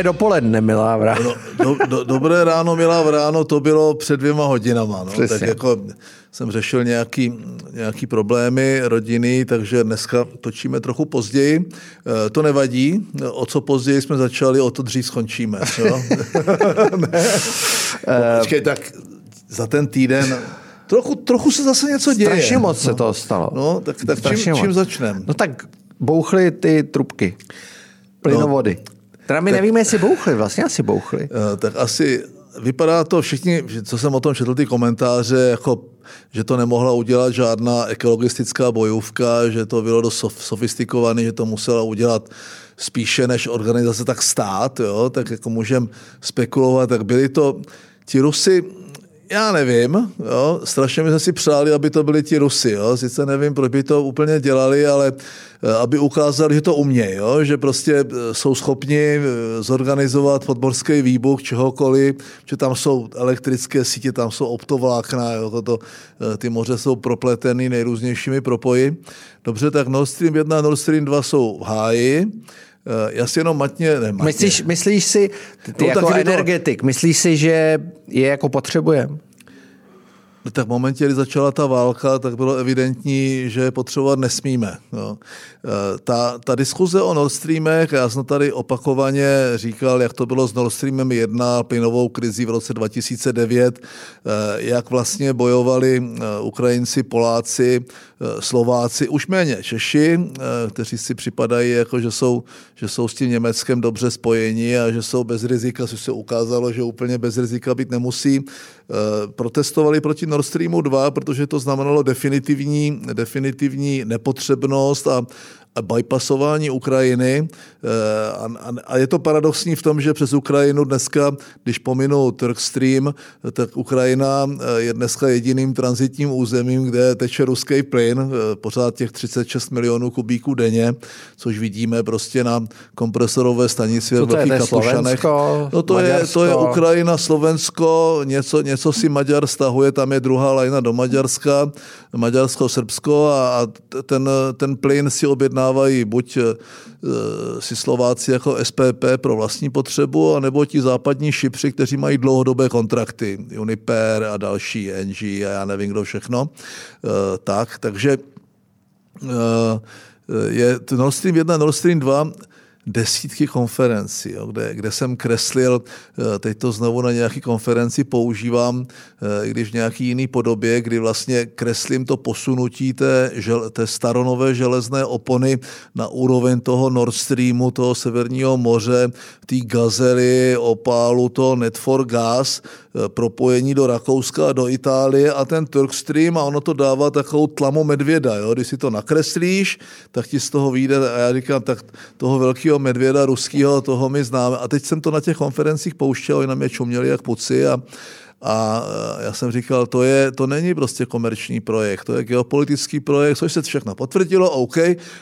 Dobré dopoledne, milá vráno. No, do, do, dobré ráno, milá vráno, to bylo před dvěma hodinama. No. Tak jako jsem řešil nějaký, nějaký problémy rodiny, takže dneska točíme trochu později. E, to nevadí, o co později jsme začali, o to dřív skončíme. Jo? ne. Počkej, tak za ten týden trochu, trochu se zase něco děje. Strašně moc se to stalo. No, tak, tak čím, čím začneme? No tak bouchly ty trubky, plynovody. No, teda my tak, nevíme, jestli bouchly, vlastně asi bouchly. Uh, tak asi vypadá to všichni, co jsem o tom četl, ty komentáře, jako, že to nemohla udělat žádná ekologistická bojůvka, že to bylo dost sofistikované, že to musela udělat spíše než organizace, tak stát, jo? tak jako můžeme spekulovat, tak byli to ti Rusy, já nevím, jo, strašně jsme si přáli, aby to byli ti Rusy, jo, sice nevím, proč by to úplně dělali, ale eh, aby ukázali, že to umějí, jo, že prostě eh, jsou schopni eh, zorganizovat podmorský výbuch čehokoliv, že tam jsou elektrické sítě, tam jsou optovlákna, jo, toto, ty moře jsou propletený nejrůznějšími propoji. Dobře, tak Nord Stream 1 a Nord Stream 2 jsou v háji, já si jenom matně, ne, matně. Myslíš, myslíš si, ty no, jako energetik, to... myslíš si, že je jako potřebujeme? No tak v momentě, kdy začala ta válka, tak bylo evidentní, že je potřebovat nesmíme. No. Ta, ta diskuze o Nord Streamech, já jsem tady opakovaně říkal, jak to bylo s Nord Streamem 1, plynovou krizi v roce 2009, eh, jak vlastně bojovali eh, Ukrajinci, Poláci, Slováci, už méně Češi, kteří si připadají, jako že, jsou, že jsou s tím Německem dobře spojeni a že jsou bez rizika, což se ukázalo, že úplně bez rizika být nemusí. Protestovali proti Nord Streamu 2, protože to znamenalo definitivní, definitivní nepotřebnost a bypassování Ukrajiny eh, a je to paradoxní v tom, že přes Ukrajinu dneska, když pominu Turkstream, tak Ukrajina eh, je dneska jediným transitním územím, kde teče ruský plyn, eh, pořád těch 36 milionů kubíků denně, což vidíme prostě na kompresorové stanici ve Velkých Kapušanech. No to je, to je Ukrajina, Slovensko, něco, něco si Maďar stahuje, tam je druhá lajna do Maďarska, Maďarsko, Srbsko a ten, ten plyn si objedná objednávají buď eh, si Slováci jako SPP pro vlastní potřebu, anebo ti západní šipři, kteří mají dlouhodobé kontrakty, Uniper a další, NG a já nevím, kdo všechno. Eh, tak, takže eh, je Nord Stream 1, Nord Stream 2 desítky konferencí, jo, kde, kde jsem kreslil, eh, teď to znovu na nějaké konferenci používám, eh, když v nějaký jiný podobě, kdy vlastně kreslím to posunutí té, té staronové železné opony na úroveň toho Nord Streamu, toho Severního moře, té gazely, opálu, toho Net for Gas, propojení do Rakouska a do Itálie a ten Turkstream a ono to dává takovou tlamu medvěda. Jo? Když si to nakreslíš, tak ti z toho vyjde, a já říkám, tak toho velkého medvěda ruského, toho my známe. A teď jsem to na těch konferencích pouštěl, oni na mě čuměli jak puci a, a já jsem říkal, to, je, to není prostě komerční projekt, to je geopolitický projekt, což se všechno potvrdilo, OK,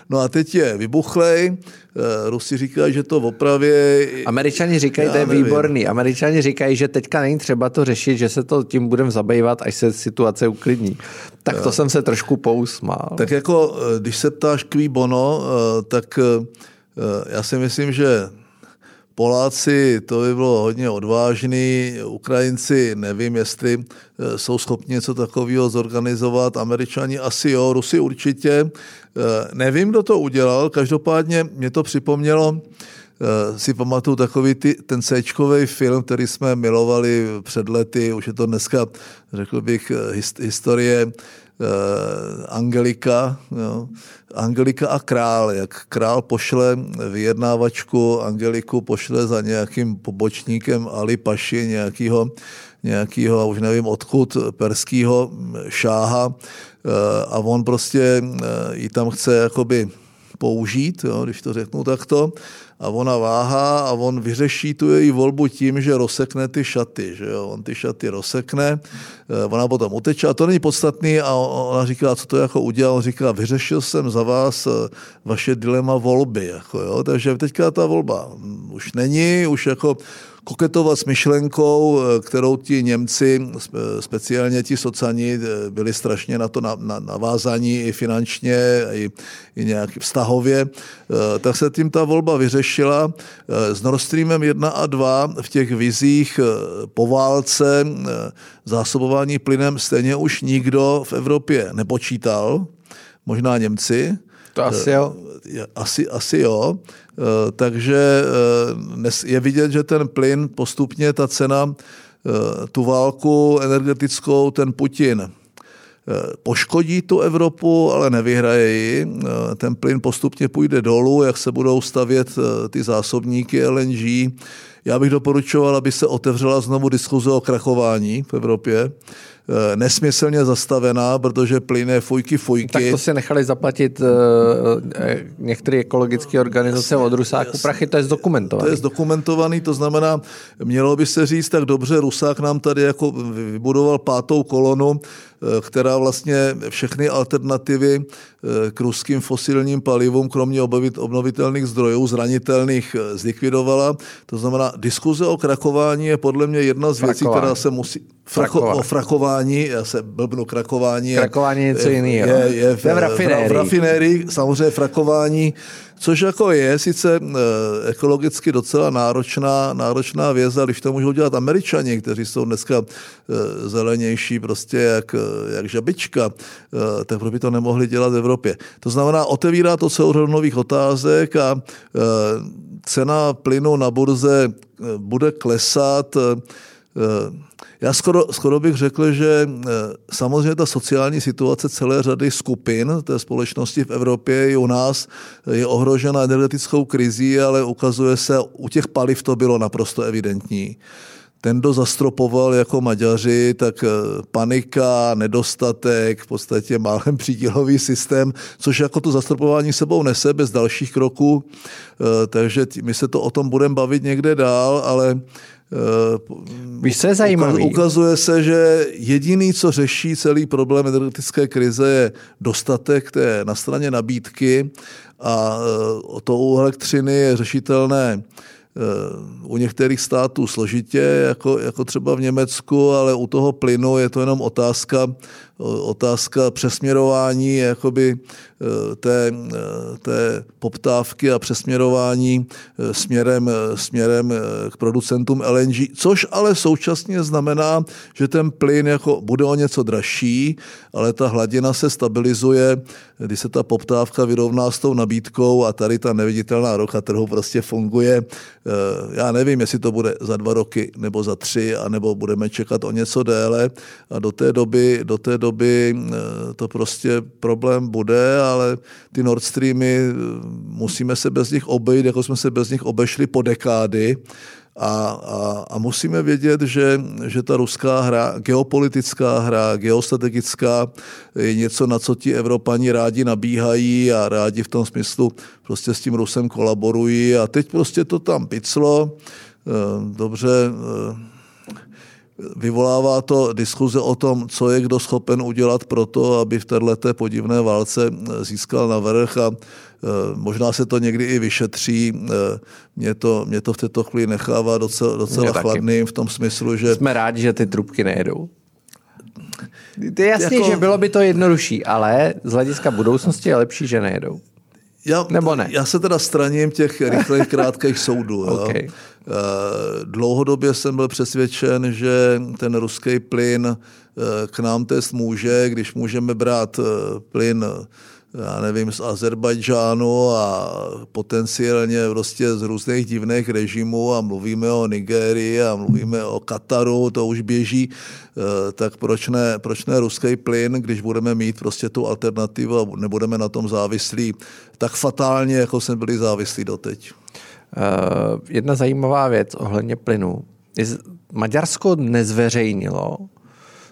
no a teď je vybuchlej, eh, Rusi říkají, že to v opravě... Američani říkají, to je nevím. výborný. Američani říkají, že teďka není třeba to řešit, že se to tím budeme zabývat, až se situace uklidní. Tak to jsem se trošku pousmál. Tak jako, eh, když se ptáš kví bono, eh, tak Eh, já si myslím, že Poláci, to by bylo hodně odvážný, Ukrajinci nevím, jestli eh, jsou schopni něco takového zorganizovat, Američani asi jo, Rusy určitě. Eh, nevím, kdo to udělal, každopádně mě to připomnělo, si pamatuju takový ty, ten c film, který jsme milovali před lety, už je to dneska, řekl bych, historie. Eh, Angelika, jo. Angelika a král, jak král pošle vyjednávačku, Angeliku pošle za nějakým pobočníkem Ali Paši, nějakýho, nějakýho, už nevím odkud, perského šáha eh, a on prostě eh, ji tam chce jakoby použít, jo, když to řeknu takto, a ona váhá a on vyřeší tu její volbu tím, že rozsekne ty šaty, že jo, on ty šaty rozsekne, eh, ona potom uteče a to není podstatný a ona říká, co to jako udělal, on říká, vyřešil jsem za vás eh, vaše dilema volby, jako jo, takže teďka ta volba už není, už jako koketovat s myšlenkou, eh, kterou ti Němci, speciálně ti socani, eh, byli strašně na to navázaní i finančně, i, i nějak vztahově, eh, tak se tím ta volba vyřešila. S Nord Streamem 1 a 2 v těch vizích po válce zásobování plynem stejně už nikdo v Evropě nepočítal, možná Němci. To asi jo. Asi, asi jo. Eh, takže eh, je vidět, že ten plyn postupně, ta cena, eh, tu válku energetickou, ten Putin poškodí tu Evropu, ale nevyhraje ji. Ten plyn postupně půjde dolů, jak se budou stavět ty zásobníky LNG. Já bych doporučoval, aby se otevřela znovu diskuze o krachování v Evropě. Eh, nesmyslně zastavená, protože plyne fujky fujky. Tak to si nechali zaplatit uh, některé ekologické organizace od Rusáku Jasně. prachy, to je zdokumentované. To je zdokumentovaný, to znamená, mělo by se říct, tak dobře, Rusák nám tady jako vybudoval pátou kolonu, která vlastně všechny alternativy k ruským fosilním palivům, kromě obnovitelných zdrojů, zranitelných, zlikvidovala. To znamená, diskuze o krakování je podle mě jedna z věcí, která se musí... Frako, o frakování, já se blbnu krakování. Krakování je něco jiného. Je, je v, v, rafinérii. v rafinérii, samozřejmě frakování, což jako je sice eh, ekologicky docela náročná, náročná věc, ale když to můžou dělat američani, kteří jsou dneska eh, zelenější prostě jak, eh, jak žabička, tak proč by to nemohli dělat v Evropě. To znamená, otevírá to celou řadu nových otázek a cena plynu na burze bude klesat já skoro, skoro bych řekl, že eh, samozřejmě ta sociální situace celé řady skupin té společnosti v Evropě i u nás je ohrožena energetickou krizí, ale ukazuje se, u těch paliv to bylo naprosto evidentní. Ten, kdo zastropoval jako Maďaři, tak eh, panika, nedostatek, v podstatě málem přídělový systém, což jako to zastropování sebou nese bez dalších kroků, eh, takže my se to o tom budeme bavit někde dál, ale Eh, Víš, co je zajímavé? Ukazuje se, že jediný, co řeší celý problém energetické krize, je dostatek té na straně nabídky a eh, to u elektřiny je řešitelné eh, u některých států složitě, jako, jako třeba v Německu, ale u toho plynu je to jenom otázka, otázka přesměrování jakoby Eh, té, eh, té poptávky a přesměrování eh, směrem, směrem k producentům LNG, což ale současně znamená, že ten plyn jako bude o něco dražší, ale ta hladina se stabilizuje, když se ta poptávka vyrovná s tou nabídkou a tady ta neviditelná roka trhu prostě funguje. Já nevím, jestli to bude za dva roky nebo za tři, anebo budeme čekat o něco déle a do té doby, do té doby to prostě problém bude ale ty Nord Streamy, eh, musíme se bez nich obejít, jako jsme se bez nich obešli po dekády. A, a, a musíme vědět, že, že ta ruská hra, geopolitická hra, geostrategická, je něco, na co ti Evropani rádi nabíhají a rádi v tom smyslu prostě s tím Rusem kolaborují. A teď prostě to tam piclo. Eh, dobře, eh, Vyvolává to diskuze o tom, co je kdo schopen udělat pro to, aby v této podivné válce eh, získal na vrch a eh, možná se to někdy i vyšetří. Eh, mě to, mě to v této chvíli nechává docela, docela chladným v tom smyslu, že... Jsme rádi, že ty trubky nejedou. To je jasný, jako... že bylo by to jednodušší, ale z hlediska budoucnosti je lepší, že nejedou. Já, Nebo ne? Já se teda straním těch rychlých, krátkých soudů. okay. Jo. Eh, dlouhodobě jsem byl přesvědčen, že ten ruský plyn eh, k nám test může, když můžeme brát eh, plyn já nevím, z Azerbajdžánu a potenciálně prostě z různých divných režimů a mluvíme o Nigérii a mluvíme o Kataru, to už běží, tak proč ne, proč ne ruský plyn, když budeme mít prostě tu alternativu a nebudeme na tom závislí tak fatálně, jako jsme byli závislí doteď. Uh, jedna zajímavá věc ohledně plynu. Maďarsko nezveřejnilo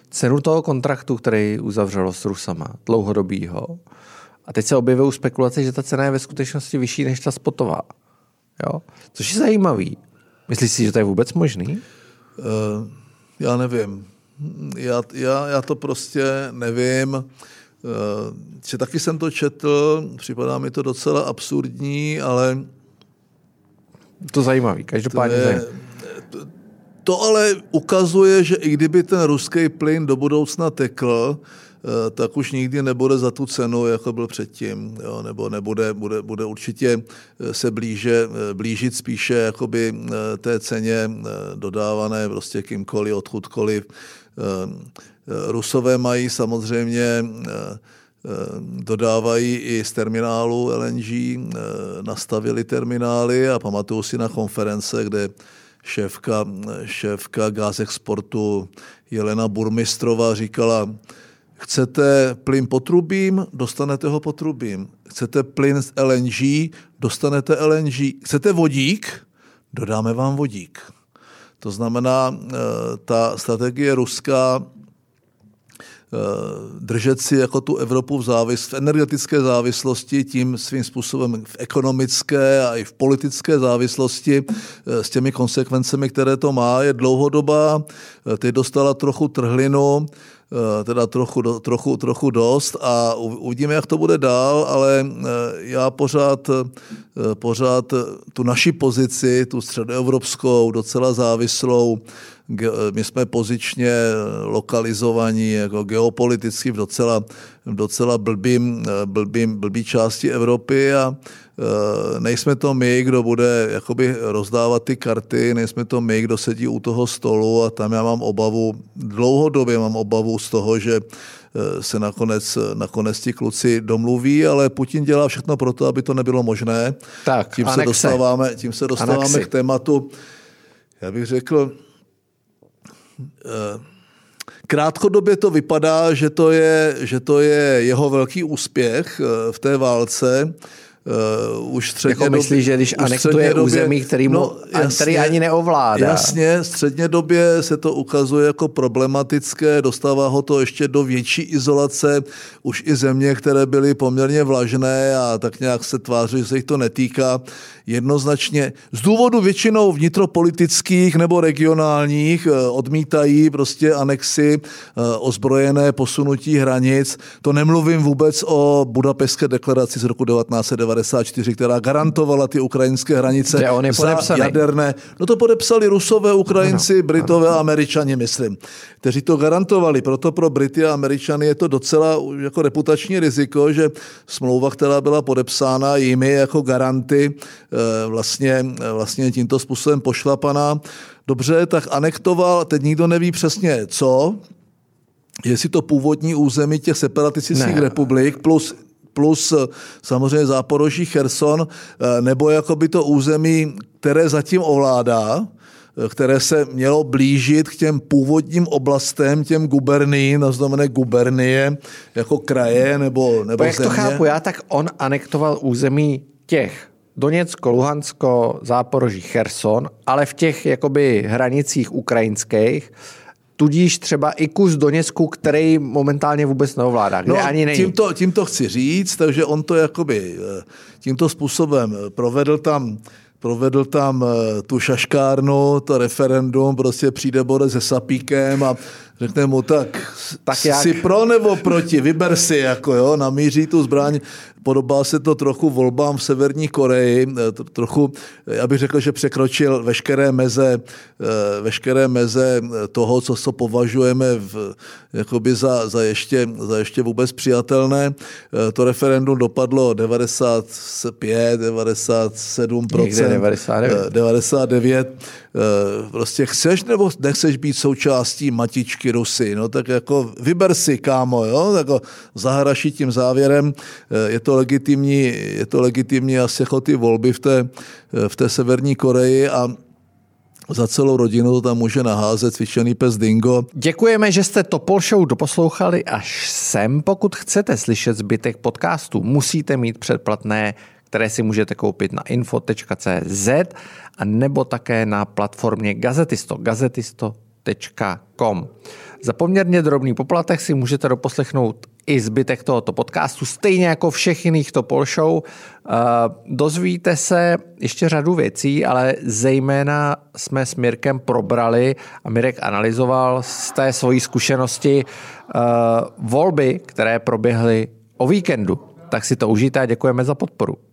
cenu toho kontraktu, který uzavřelo s Rusama, dlouhodobýho. A teď se objevují spekulace, že ta cena je ve skutečnosti vyšší než ta spotová. Jo? Což je zajímavý. Myslíš si, že to je vůbec možný? Uh, já nevím. Já, já, já to prostě nevím. Uh, taky jsem to četl, připadá mi to docela absurdní, ale To zajímavý, každopádně to, je, zajímavý. to ale ukazuje, že i kdyby ten ruský plyn do budoucna tekl, Eh, tak už nikdy nebude za tu cenu, jako byl předtím, jo, nebo nebude, bude, bude určitě eh, se blíže, eh, blížit spíše jakoby té ceně dodávané prostě kýmkoliv, odkudkoliv. Rusové mají samozřejmě dodávají i z terminálu LNG, nastavili terminály a pamatuju si na konference, kde šéfka, šéfka Gaz Exportu Jelena Burmistrova říkala, Chcete plyn potrubím, dostanete ho potrubím. Chcete plyn z LNG, dostanete LNG. Chcete vodík, dodáme vám vodík. To znamená, eh, ta strategie ruská eh, držet si jako tu Evropu v, závis, v energetické závislosti, tím svým způsobem v ekonomické a i v politické závislosti eh, s těmi konsekvencemi, které to má, je dlouhodobá. Teď dostala trochu trhlinu, Eh, teda trochu, trochu, trochu dost a uvidíme, jak to bude dál, ale eh, já pořád, eh, pořád tu naši pozici, tu středoevropskou, docela závislou, my jsme pozičně lokalizovaní jako geopoliticky v docela, v docela blbým, blbým, blbý části Evropy a Eh, nejsme to my, kdo bude jakoby rozdávat ty karty, nejsme to my, kdo sedí u toho stolu a tam já mám obavu, dlouhodobě mám obavu z toho, že eh, se nakonec, nakonec ti kluci domluví, ale Putin dělá všechno pro to, aby to nebylo možné. Tak, tím, se dostáváme, tím se dostáváme Anexi. k tématu, já bych řekl, eh, Krátkodobě to vypadá, že to je, že to je jeho velký úspěch v té válce, uh, už středně jako myslíš, že když anektuje době, území, který, mu, no, jasně, který ani neovládá. Jasně, středně době se to ukazuje jako problematické, dostává ho to ještě do větší izolace, už i země, které byly poměrně vlažné a tak nějak se tváří, že se jich to netýká, jednoznačně z důvodu většinou vnitropolitických nebo regionálních eh, odmítají prostě anexy, eh, ozbrojené posunutí hranic. To nemluvím vůbec o Budapešské deklaraci z roku 1994, která garantovala ty ukrajinské hranice Kde je za jaderné. No to podepsali Rusové, Ukrajinci, no, Britové a Američani, myslím, kteří to garantovali. Proto pro Brity a Američany je to docela jako reputační riziko, že smlouva, která byla podepsána jimi jako garanty Eh, vlastně, eh, vlastně tímto způsobem pošlapaná. Dobře, tak anektoval, teď nikdo neví přesně co, jestli to původní území těch separatistických republik plus plus eh, samozřejmě Záporoží, Cherson, nebo jakoby to území, které zatím ovládá, které se mělo blížit k těm původním oblastem, těm guberní, nazvané gubernie, jako kraje nebo, nebo Jak země. to chápu já, tak on anektoval území těch Doněcko, Luhansko, Záporoží, Cherson, ale v těch jakoby hranicích ukrajinských, tudíž třeba i kus Doněcku, který momentálně vůbec neovládá, kde no, ani není. Tímto, tímto chci říct, takže on to jakoby eh, tímto způsobem provedl tam provedl tam eh, tu šaškárnu, to referendum, prostě přijde Borec se sapíkem a řekne mu tak, tak jak? jsi pro nebo proti, vyber si, jako jo, namíří tu zbraň, podobá se to trochu volbám v Severní Koreji, eh, trochu, já bych řekl, že překročil veškeré meze, eh, veškeré meze toho, co se považujeme v, jakoby za, za, ještě, za ještě vůbec přijatelné. Eh, to referendum dopadlo 95, 97 99. 99. Prostě chceš nebo nechceš být součástí matičky Rusy, no tak jako vyber si, kámo, jo, jako zahraší tím závěrem, je to legitimní, je to legitimní asi jako ty volby v té, v té Severní Koreji a za celou rodinu to tam může naházet cvičený pes Dingo. Děkujeme, že jste Topol Show doposlouchali až sem. Pokud chcete slyšet zbytek podcastu, musíte mít předplatné, které si můžete koupit na info.cz a nebo také na platformě Gazetisto, gazetisto.com. Za poměrně drobný poplatek si můžete doposlechnout i zbytek tohoto podcastu, stejně jako všech jiných Topol Show. Eh, dozvíte se ještě řadu věcí, ale zejména jsme s Mirkem probrali a Mirek analyzoval z té svojí zkušenosti eh, volby, které proběhly o víkendu. Tak si to užijte a děkujeme za podporu.